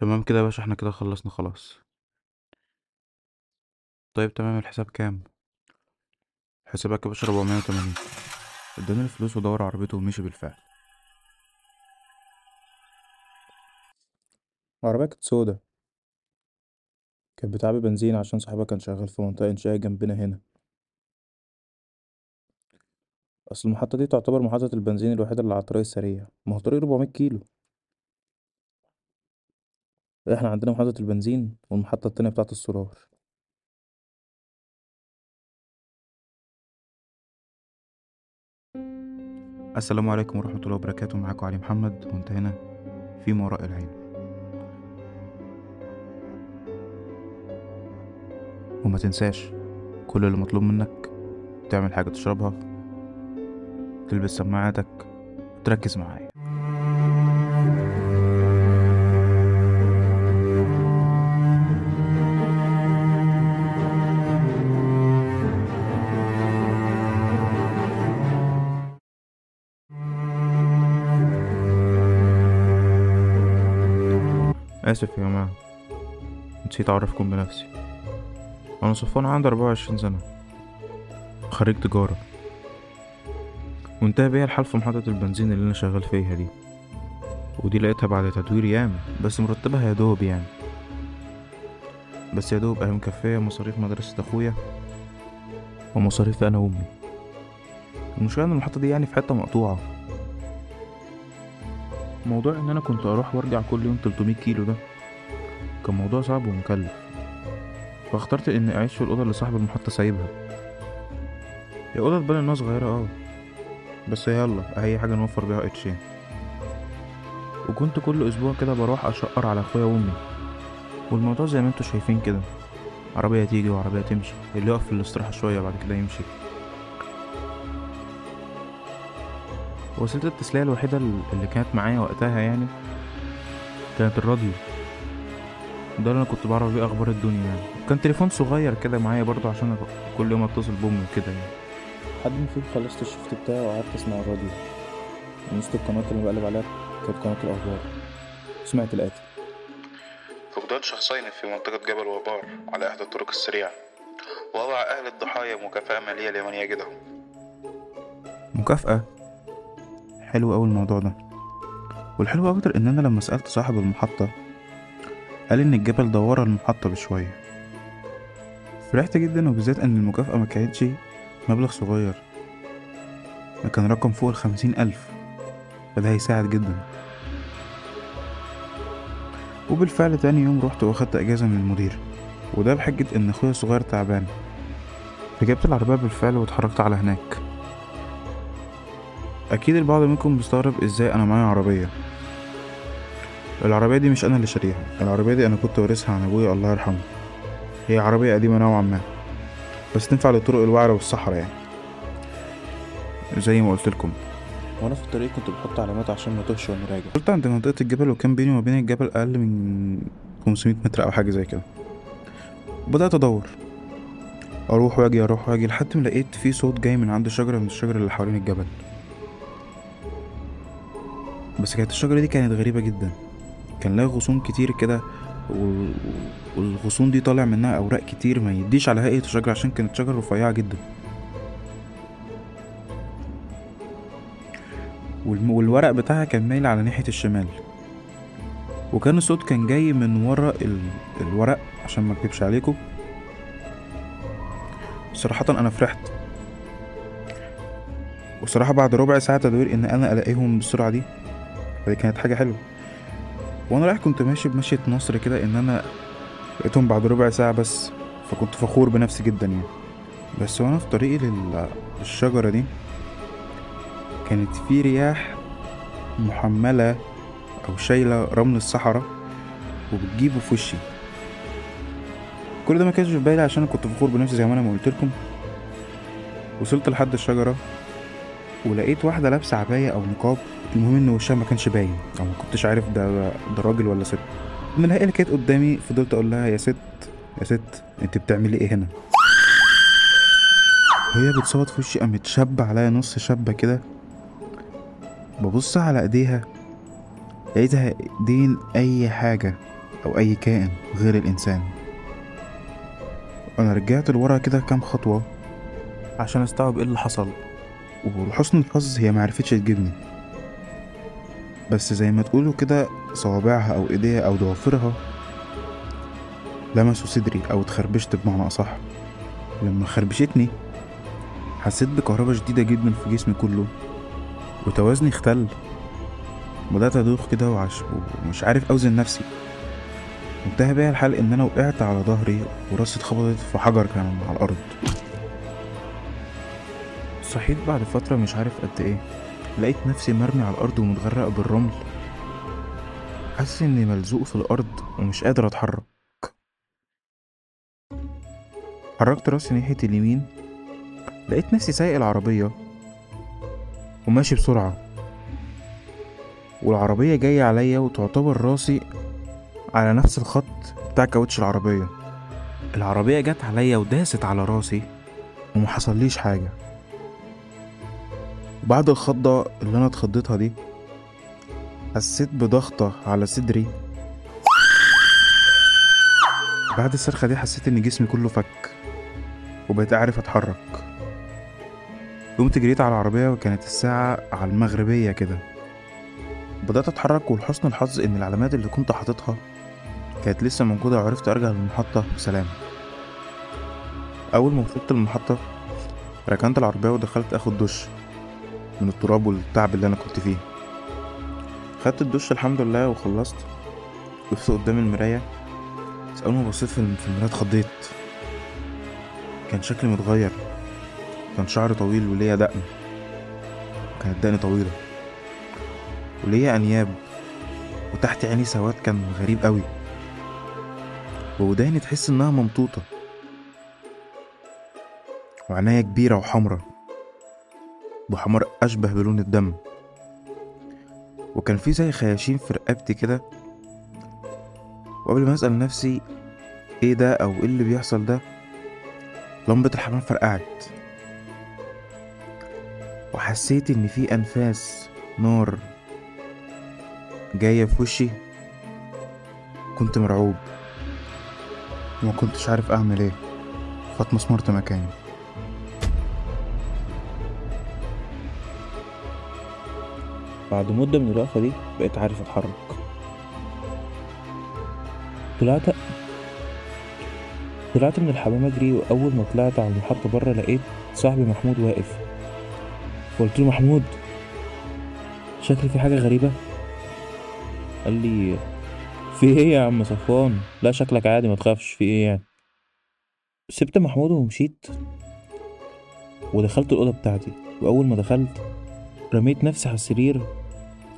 تمام كده يا باشا إحنا كده خلصنا خلاص. طيب تمام الحساب كام؟ حسابك يا باشا 480 اداني الفلوس ودور عربيته ومشي بالفعل. العربية كانت سودا كانت بتعبي بنزين عشان صاحبها كان شغال في منطقة إنشائية جنبنا هنا. أصل المحطة دي تعتبر محطة البنزين الوحيدة اللي على الطريق السريع. ما هو طريق 400 كيلو. إحنا عندنا محطة البنزين والمحطة التانية بتاعة السولار. السلام عليكم ورحمة الله وبركاته. معاكم علي محمد وانت هنا في ما وراء العين. وما تنساش كل اللي مطلوب منك تعمل حاجة تشربها تلبس سماعاتك وتركز معايا. آسف يا جماعة. نسيت أعرفكم بنفسي. أنا صفوان عندي أربعة وعشرين سنة. خريج تجارة. وانتهى بيا الحال في محطة البنزين اللي أنا شغال فيها دي. ودي لقيتها بعد تدوير ياما بس مرتبها يا دوب يعني. بس يا دوب أهي مكفية مصاريف مدرسة أخويا ومصاريف أنا وأمي. المشكلة إن المحطة دي يعني في حتة مقطوعة. موضوع إن أنا كنت أروح وأرجع كل يوم 300 كيلو ده كان موضوع صعب ومكلف. فاخترت إني أعيش في الأوضة اللي صاحب المحطة سايبها. هي أوضة تبان إنها صغيرة آه. بس يلا أي حاجة نوفر بيها قرشين وكنت كل أسبوع كده بروح أشقر على أخويا وأمي. والموضوع زي ما أنتوا شايفين كده عربية تيجي وعربية تمشي اللي يقف في الاستراحة شوية بعد كده يمشي. وسيلة التسلية الوحيدة اللي كانت معايا وقتها يعني كانت الراديو. ده اللي أنا كنت بعرف بيه أخبار الدنيا يعني. كان تليفون صغير كده معايا برضه عشان كل يوم أتصل بأمي وكده يعني. حد من فيكم خلصت الشفت بتاعي وقعدت أسمع الراديو. ونصت القناة اللي بقلب عليها كانت قناة الأخبار. سمعت الآتي. فقدان شخصين في منطقة جبل وبار على إحدى الطرق السريعة. وضع أهل الضحايا مكافأة مالية لمن يجدهم. مكافأة؟ حلو أوي الموضوع ده. والحلو أكتر إن أنا لما سألت صاحب المحطة قال إن الجبل ده ورا المحطة بشوية. فرحت جدا وبالذات إن المكافأة ما كانتش مبلغ صغير. ده كان رقم فوق الخمسين ألف. فده هيساعد جدا. وبالفعل تاني يوم رحت وأخدت إجازة من المدير. وده بحجة إن أخويا الصغير تعبان. ركبت العربية بالفعل واتحركت على هناك. أكيد البعض منكم بيستغرب إزاي أنا معايا عربية. العربية دي مش أنا اللي شاريها العربية دي أنا كنت وارثها عن أبويا الله يرحمه. هي عربية قديمة نوعا ما بس تنفع لطرق الوعرة والصحراء يعني. زي ما قلت لكم. وأنا في الطريق كنت بحط علامات عشان ما توهش وأنا راجع. وصلت عند منطقة الجبل وكان بيني وبين الجبل أقل من 500 متر أو حاجة زي كده. بدأت أدور. أروح وأجي أروح وأجي لحد ما لقيت في صوت جاي من عند شجرة من الشجر اللي حوالين الجبل. بس كانت الشجرة دي كانت غريبة جدا. كان لها غصون كتير كده وال- والغصون دي طالع منها أوراق كتير ما يديش على هيئة الشجرة عشان كانت شجرة رفيعة جدا. والورق بتاعها كان مايل على ناحية الشمال. وكان الصوت كان جاي من ورا ال... الورق عشان ما أكدبش عليكم. صراحة أنا فرحت. وصراحة بعد ربع ساعة تدوير إن أنا ألاقيهم بالسرعة دي فدي كانت حاجة حلوة. وأنا رايح كنت ماشي بمشية نصر كده إن أنا لقيتهم بعد ربع ساعة بس فكنت فخور بنفسي جدا يعني. بس وأنا في طريقي لل- للشجرة دي كانت في رياح محملة أو شايلة رمل الصحراء وبتجيبه في وشي. كل ده ما كانش في بالي عشان كنت فخور بنفسي زي ما أنا ما قلت لكم. وصلت لحد الشجرة ولقيت واحدة لابسة عباية أو نقاب. المهم إن وشها ما كانش باين. أو ما كنتش عارف ده ده راجل ولا ست. من الهيئة اللي كانت قدامي فضلت أقول لها يا ست يا ست أنت بتعملي إيه هنا؟ وهي بتصوت في وشي قامت شابة عليا نص شابة كده. ببص على إيديها لقيتها ايدين أي حاجة أو أي كائن غير الإنسان. أنا رجعت لورا كده كام خطوة عشان أستوعب إيه اللي حصل. ولحسن الحظ هي معرفتش تجيبني. بس زي ما تقولوا كده صوابعها أو إيديها أو ضوافرها لمسوا صدري أو اتخربشت بمعنى أصح. لما خربشتني حسيت بكهرباء شديدة جدا في جسمي كله وتوازني اختل. بدأت أدوخ كده وعش... ومش عارف أوزن نفسي. انتهى بيا الحال إن أنا وقعت على ظهري وراسي اتخبطت في حجر كان على الأرض. صحيت بعد فترة مش عارف قد إيه. لقيت نفسي مرمي على الأرض ومتغرق بالرمل. حاسس إني ملزوق في الأرض ومش قادر أتحرك. حركت راسي ناحية اليمين. لقيت نفسي سايق العربية. وماشي بسرعة. والعربية جاية عليا وتعتبر راسي على نفس الخط بتاع كاوتش العربية. العربية جت عليا وداست على راسي وما حصليش حاجة. بعد الخضة اللي أنا اتخضيتها دي حسيت بضغطة على صدري. بعد الصرخة دي حسيت إن جسمي كله فك وبقيت أعرف أتحرك. قمت جريت على العربية وكانت الساعة على المغربية كده. بدأت أتحرك ولحسن الحظ إن العلامات اللي كنت حاططها كانت لسه موجودة وعرفت أرجع للمحطة بسلام. أول ما وصلت المحطة ركنت العربية ودخلت أخد دش. من التراب والتعب اللي أنا كنت فيه. خدت الدش الحمد لله وخلصت. وقفت قدام المراية. بس أول ما بصيت في الم- في المراية اتخضيت. كان شكلي متغير. كان شعري طويل وليا دقن. كانت دقني طويلة. وليا أنياب. وتحت عيني سواد كان غريب قوي. ووداني تحس إنها ممطوطة. وعناية كبيرة وحمرة بحمر أشبه بلون الدم. وكان في زي خياشيم في رقبتي كده. وقبل ما أسأل نفسي إيه ده أو إيه اللي بيحصل ده لمبة الحمام فرقعت. وحسيت إن في أنفاس نار جاية في وشي. كنت مرعوب وما كنتش عارف أعمل إيه. فاتمسمرت مكاني. بعد مدة من الوقفة دي بقيت عارف أتحرك. طلعت طلعت من الحمام أجري وأول ما طلعت على المحطة برا لقيت صاحبي محمود واقف. فقلت له محمود شكلي في حاجة غريبة. قال لي في إيه يا عم صفوان؟ لا شكلك عادي ما تخافش في إيه يعني؟ سبت محمود ومشيت ودخلت الأوضة بتاعتي. وأول ما دخلت رميت نفسي على السرير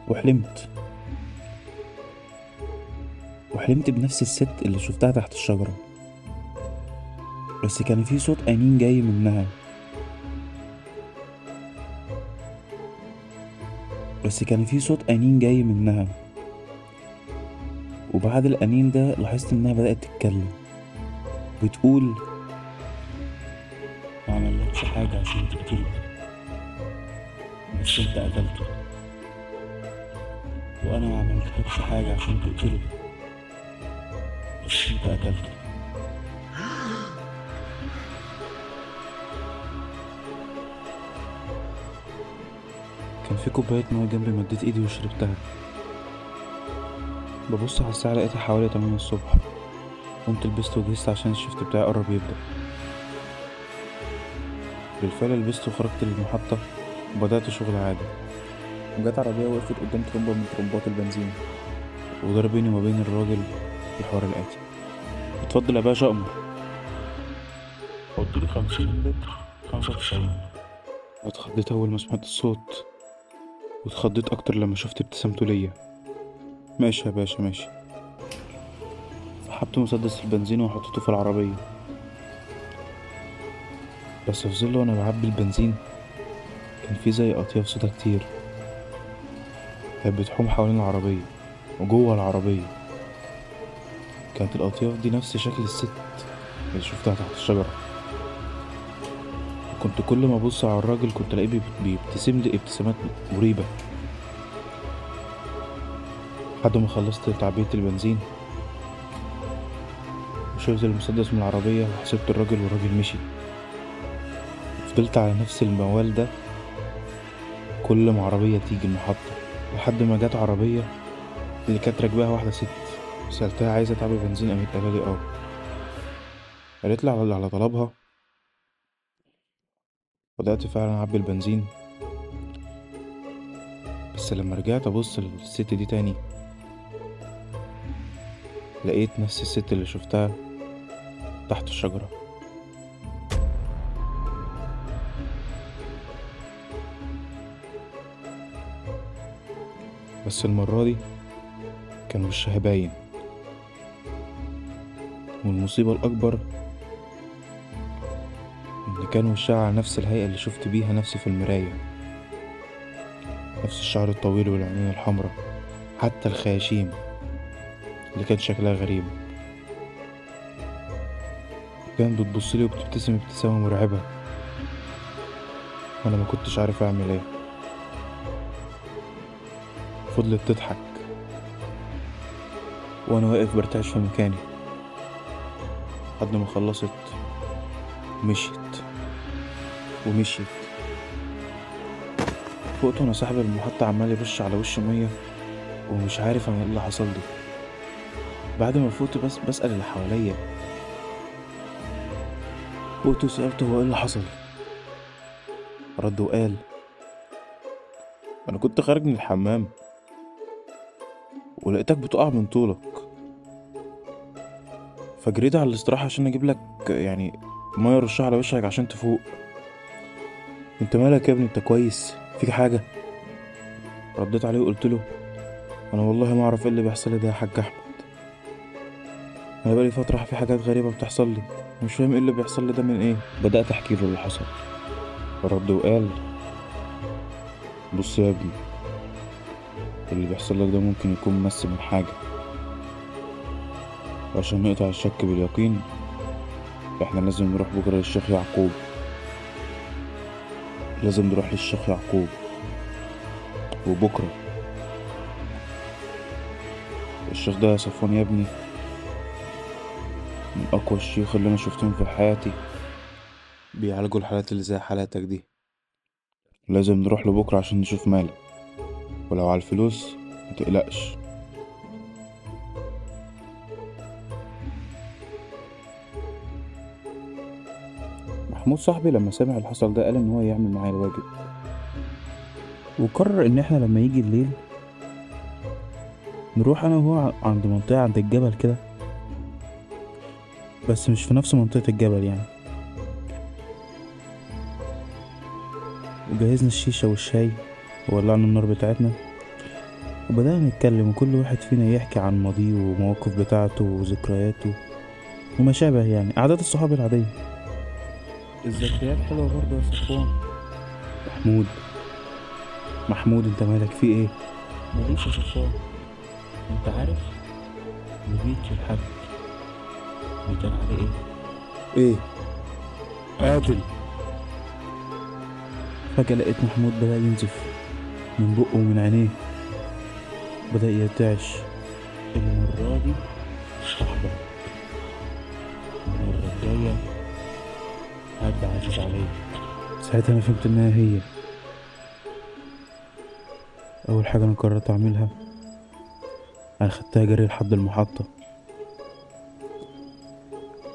وحلمت. وحلمت بنفس الست اللي شفتها تحت الشجرة. بس كان في صوت أنين جاي منها. بس كان في صوت أنين جاي منها. وبعد الأنين ده لاحظت إنها بدأت تتكلم. بتقول ما عملتش حاجة عشان تقتله بس أنت قتلته. وأنا ما عملتلكش حاجة عشان تقتله بس انت قتلته كان في كوباية مية جنبي مديت ايدي وشربتها. ببص على الساعة لقيتها حوالي تمانية الصبح. قمت لبست وجهزت عشان الشفت بتاعي قرب يبدأ. بالفعل لبست وخرجت للمحطة وبدأت شغل عادي. وجت عربية وقفت قدام ترمبة من ترمبات البنزين. ودار بيني وما بين الراجل الحوار الآتي اتفضل يا باشا أمر. له خمسين لتر خمسة وتسعين. اتخضيت أول ما سمعت الصوت واتخضيت أكتر لما شفت ابتسامته ليا. ماشي يا باشا ماشي. سحبت مسدس البنزين وحطيته في العربية. بس في ظل وأنا بعبي البنزين كان في زي أطياف صوتها كتير. كانت بتحوم حوالين العربية وجوه العربية. كانت الأطياف دي نفس شكل الست اللي شفتها تحت الشجرة. كنت كل ما أبص على الراجل كنت ألاقيه بيب- بيبتسم لي ابتسامات مريبة. لحد ما خلصت تعبية البنزين شلت المسدس من العربية وحسبت الراجل والراجل مشي. فضلت على نفس الموال ده كل ما عربية تيجي المحطة. لحد ما جت عربية اللي كانت راكباها واحدة ست سألتها عايزة تعبي بنزين؟ قامت قايلة لي آه. قالت لي على على طلبها. بدأت فعلا أعبي البنزين. بس لما رجعت أبص للست دي تاني لقيت نفس الست اللي شفتها تحت الشجرة. بس المرة دي كان وشها باين والمصيبة الأكبر إن كان وشها على نفس الهيئة اللي شفت بيها نفسي في المراية. نفس الشعر الطويل والعينين الحمرا حتى الخياشيم اللي كان شكلها غريب. كانت بتبصلي وبتبتسم ابتسامة مرعبة. وأنا ما كنتش عارف أعمل إيه. فضلت تضحك وأنا واقف برتعش في مكاني. لحد ما خلصت مشيت. ومشيت. فوقت وأنا صاحب المحطة عمال يرش على وش مية ومش عارف أنا إيه اللي حصل لي. بعد ما فوت بس بسأل اللي حواليا. فوقت وسألته هو إيه اللي حصل. رد وقال أنا كنت خارج من الحمام. ولقيتك بتقع من طولك. فجريت على الاستراحة عشان أجيب لك يعني مية رشها على وشك عشان تفوق. أنت مالك يا ابني؟ أنت كويس؟ فيك حاجة؟ رديت عليه وقلت له أنا والله ما أعرف إيه اللي بيحصل لي ده يا حاج أحمد. أنا بقالي فترة في حاجات غريبة بتحصل لي. مش فاهم إيه اللي بيحصل لي ده من إيه. بدأت أحكي له اللي حصل. رد وقال بص يا ابني اللي بيحصل لك ده ممكن يكون مس من حاجة. وعشان نقطع الشك باليقين إحنا لازم نروح بكرة للشيخ يعقوب. لازم نروح للشيخ يعقوب. وبكرة. الشيخ ده يا صفوان يا ابني. من أقوى الشيوخ اللي أنا شفتهم في حياتي. بيعالجوا الحالات اللي زي حالاتك دي. لازم نروح له بكرة عشان نشوف مالك ولو على الفلوس متقلقش محمود صاحبي لما سمع اللي حصل ده قال إن هو يعمل معايا الواجب. وقرر إن إحنا لما يجي الليل نروح أنا وهو عند منطقة عند الجبل كده بس مش في نفس منطقة الجبل يعني. وجهزنا الشيشة والشاي. وولعنا النار بتاعتنا. وبدأنا نتكلم وكل واحد فينا يحكي عن ماضيه ومواقف بتاعته وذكرياته وما شابه يعني. عادات الصحاب العادية. الذكريات حلوة برضه يا صفوان محمود. محمود أنت مالك في إيه؟ ماليش يا صفوان أنت عارف نبيت الحاج بيتقال عليه إيه؟ إيه؟ قاتل. فجأة لقيت محمود بدأ ينزف. من بقه ومن عينيه. بدأ يرتعش المرة دي صاحبك المرة الجاية حد عزيز عليا ساعتها أنا فهمت إنها هي. أول حاجة أنا قررت أعملها أنا خدتها جري لحد المحطة.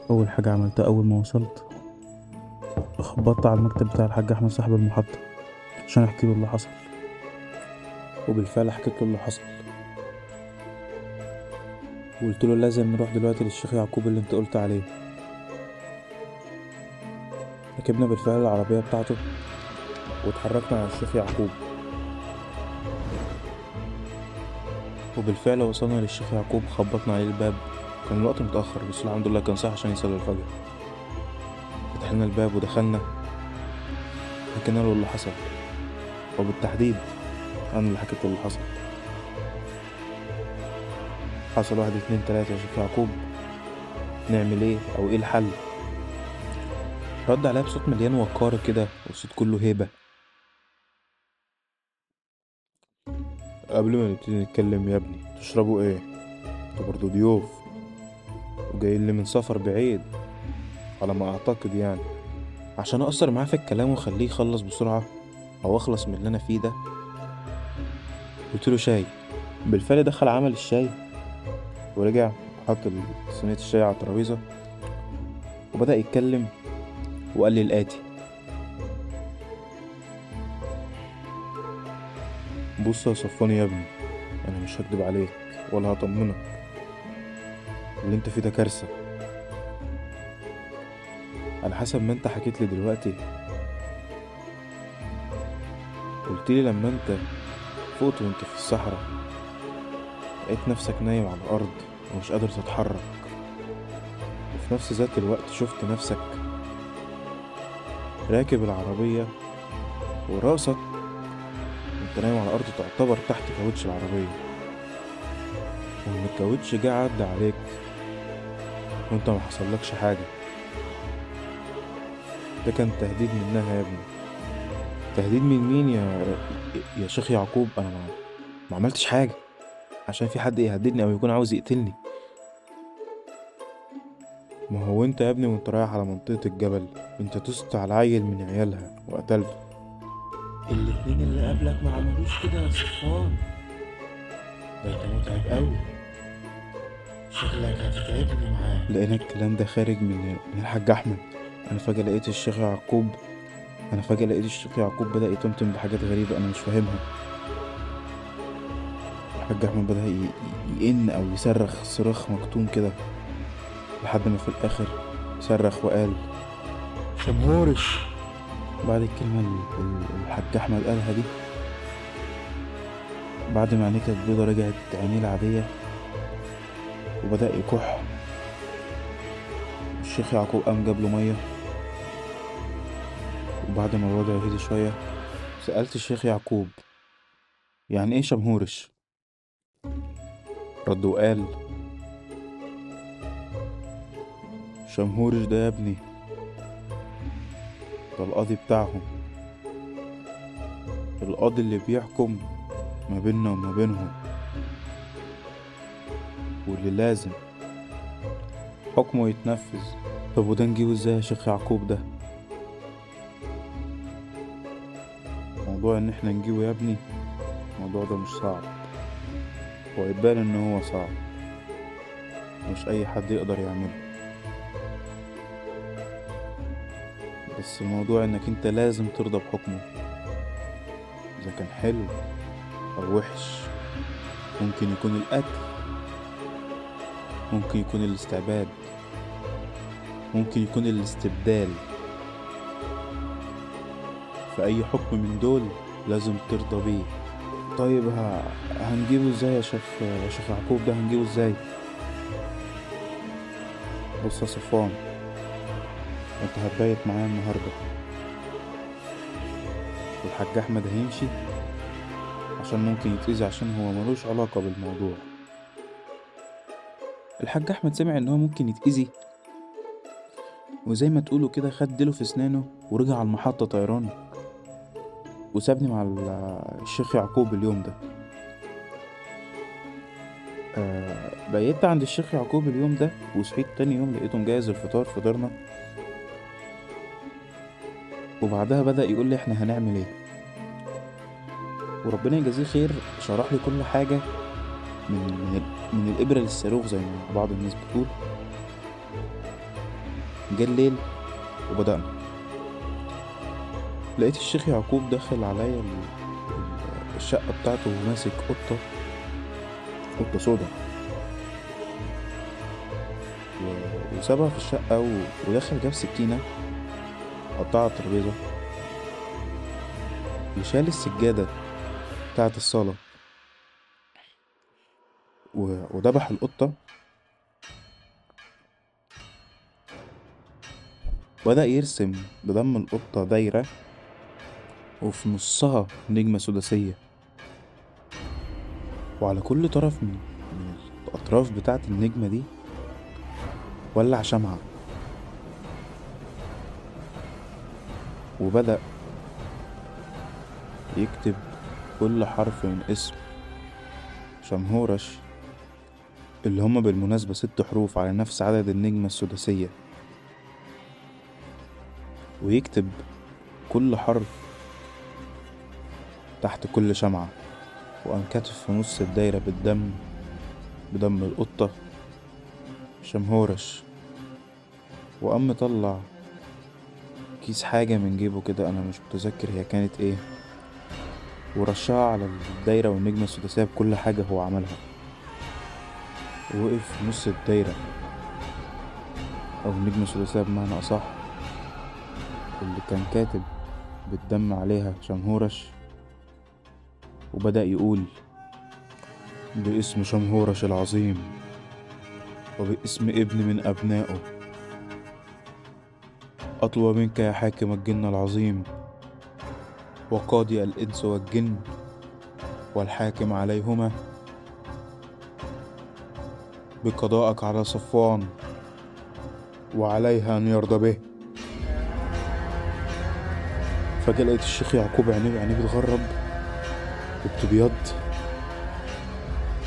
أول حاجة عملتها أول ما وصلت خبطت على المكتب بتاع الحاج أحمد صاحب المحطة عشان أحكي له اللي حصل. وبالفعل حكيت له اللي حصل. وقلت له لازم نروح دلوقتي للشيخ يعقوب اللي أنت قلت عليه. ركبنا بالفعل العربية بتاعته واتحركنا على الشيخ يعقوب. وبالفعل وصلنا للشيخ يعقوب خبطنا عليه الباب. كان الوقت متأخر بس الحمد لله كان صح عشان يصلي الفجر. فتحنا الباب ودخلنا. حكينا له اللي حصل. وبالتحديد أنا اللي حكيت اللي حصل. حصل واحد اتنين تلاتة يا شيخ يعقوب. نعمل إيه؟ أو إيه الحل؟ رد عليا بصوت مليان وقار كده وصوت كله هيبة. قبل ما نبتدي نتكلم يا ابني تشربوا إيه؟ أنتوا برضو ضيوف. وجاي لي من سفر بعيد. على ما أعتقد يعني. عشان أقصر معاه في الكلام وأخليه يخلص بسرعة أو أخلص من اللي أنا فيه ده. قلت له شاي. بالفعل دخل عمل الشاي ورجع وحط صينية الشاي على الترابيزة وبدأ يتكلم وقال لي الآتي. بص يا صفوان يا ابني أنا مش هكدب عليك ولا هطمنك. اللي أنت فيه ده كارثة. على حسب ما أنت حكيت لي دلوقتي قلت لي لما أنت فقت وانت في الصحراء. لقيت نفسك نايم على الأرض ومش قادر تتحرك. وفي نفس ذات الوقت شفت نفسك راكب العربية وراسك. وانت نايم على الأرض تعتبر تحت كاوتش العربية. وإن الكاوتش جه عدى عليك وانت ما حصلكش حاجة. ده كان تهديد منها يا ابني. تهديد من مين يا يا شيخ يعقوب؟ أنا ما, ما عملتش حاجة. عشان في حد يهددني أو يكون عاوز يقتلني. ما هو أنت يا ابني وأنت رايح على منطقة الجبل. أنت دوست على عيل من عيالها وقتلته الاتنين اللي قبلك ما عملوش كده يا صفوان ده أنت متعب قوي شكلك هتتعبني معاه. لقينا الكلام ده خارج من من الحاج أحمد. أنا فجأة لقيت الشيخ يعقوب أنا فجأة لقيت الشيخ يعقوب بدأ يتمتم بحاجات غريبة أنا مش فاهمها. الحاج أحمد بدأ يئن أو يصرخ صراخ مكتوم كده لحد ما في الآخر صرخ وقال شمهورش بعد الكلمة ال- ال- الحاج أحمد قالها دي بعد ما عينيه كانت بيضة رجعت عينيه العادية وبدأ يكح. الشيخ يعقوب قام جاب له مية. وبعد ما الوضع هدي شوية سألت الشيخ يعقوب يعني إيه شمهورش؟ رد وقال شمهورش ده يا ابني ده القاضي بتاعهم. القاضي اللي بيحكم ما بيننا وما بينهم واللي لازم حكمه يتنفذ. طب وده نجيبه إزاي يا شيخ يعقوب ده؟ موضوع إن إحنا نجيبه يا ابني الموضوع ده مش صعب. هو يبان إن هو صعب. مش أي حد يقدر يعمله. بس الموضوع إنك أنت لازم ترضى بحكمه. إذا كان حلو أو وحش ممكن يكون القتل ممكن يكون الاستعباد ممكن يكون الاستبدال. فأي حكم من دول لازم ترضى بيه. طيب ه... هنجيبه إزاي يا شيخ شيخ يعقوب؟ ده هنجيبه إزاي؟ بص يا صفوان أنت هتبيت معايا النهارده. والحاج أحمد هيمشي عشان ممكن يتأذي عشان هو ملوش علاقة بالموضوع. الحاج أحمد سمع إن هو ممكن يتأذي وزي ما تقولوا كده خد ديله في أسنانه ورجع على المحطة طيران وسابني مع ال- الشيخ يعقوب اليوم ده. آه بيت عند الشيخ يعقوب اليوم ده وصحيت تاني يوم لقيته مجهز الفطار فطرنا وبعدها بدأ يقول لي إحنا هنعمل إيه؟ وربنا يجازيه خير شرح لي كل حاجة من من, من الإبرة للصاروخ زي ما بعض الناس بتقول. جه الليل وبدأنا. لقيت الشيخ يعقوب دخل عليا ال- ال- الشقة بتاعته وماسك قطة قطة سودا وسابها في الشقة. ودخل جاب سكينة على الترابيزة وشال السجادة بتاعة الصالة. وذبح القطة بدأ يرسم بدم القطة دايرة وفي نصها نجمة سداسية وعلى كل طرف من, الأطراف بتاعة النجمة دي ولع شمعة. وبدأ يكتب كل حرف من اسم شمهورش اللي هما بالمناسبة ست حروف على نفس عدد النجمة السداسية. ويكتب كل حرف تحت كل شمعة كاتب في نص الدايرة بالدم بدم القطة شمهورش. وقام مطلع كيس حاجة من جيبه كده أنا مش متذكر هي كانت إيه. ورشها على الدايرة والنجمة السداسية بكل حاجة هو عملها. ووقف في نص الدايرة. أو النجمة السداسية بمعنى أصح اللي كان كاتب بالدم عليها شمهورش. وبدأ يقول باسم شمهورش العظيم وباسم ابن من أبنائه. أطلب منك يا حاكم الجن العظيم وقاضي الإنس والجن والحاكم عليهما بقضائك على صفوان وعليها أن يرضى به. فجأة لقيت الشيخ يعقوب عينيه عينيه بتغرب وبتبيض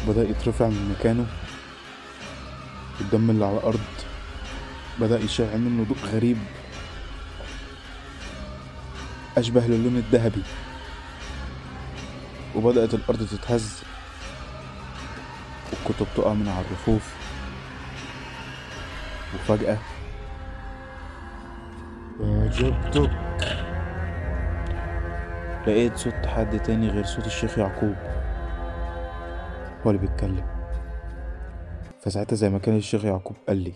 بدأ يترفع من مكانه. الدم اللي على الأرض بدأ يشع منه ضوء غريب. أشبه للون الذهبي. وبدأت الأرض تتهز. والكتب تقع من على الرفوف. وفجأة أعجبتك. لقيت صوت حد تاني غير صوت الشيخ يعقوب. هو اللي بيتكلم. فساعتها زي ما كان الشيخ يعقوب قال لي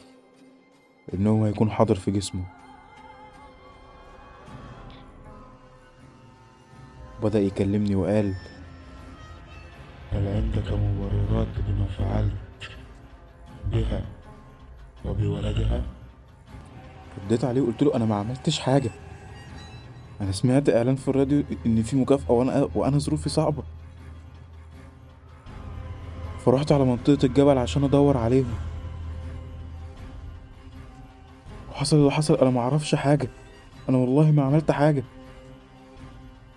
إن هو هيكون حاضر في جسمه. بدأ يكلمني وقال هل عندك مبررات لما فعلت بها وبولدها؟ رديت عليه وقلت له أنا ما عملتش حاجة. أنا سمعت إعلان في الراديو إن في مكافأة وأنا وأنا ظروفي صعبة. فرحت على منطقة الجبل عشان أدور عليهم. وحصل اللي حصل أنا ما أعرفش حاجة. أنا والله ما عملت حاجة.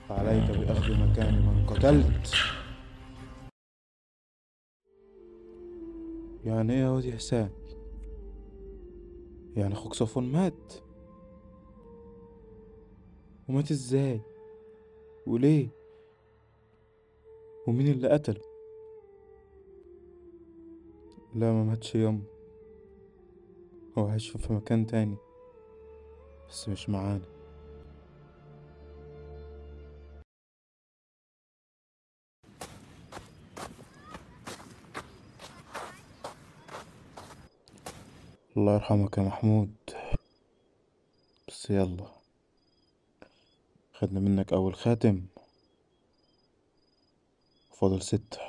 فعليك بأخذ مكان من قتلت. يعني إيه يا واد حسان يعني أخوك صفوان مات. ومات إزاي؟ وليه؟ ومين اللي قتله؟ لا ما ماتش يوم هو عايش في مكان تاني بس مش معانا. الله يرحمك يا محمود. بس يلا. خدنا منك أول خاتم. فاضل ستة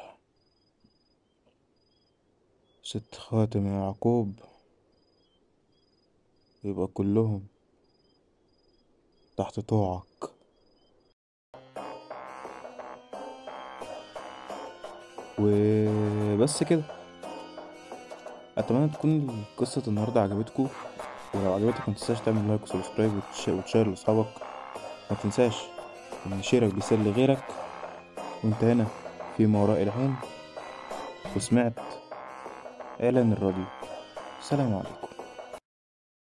ست خواتم يا يعقوب. يبقى كلهم تحت طوعك. وبس كده. أتمنى تكون قصة النهاردة عجبتكم. ولو عجبتك متنساش تعمل like و subscribe وتش- وتشير لأصحابك. ما تنساش إن share ك بيسلي غيرك وأنت هنا في ما وراء العين وسمعت إعلان الراديو. سلام عليكم.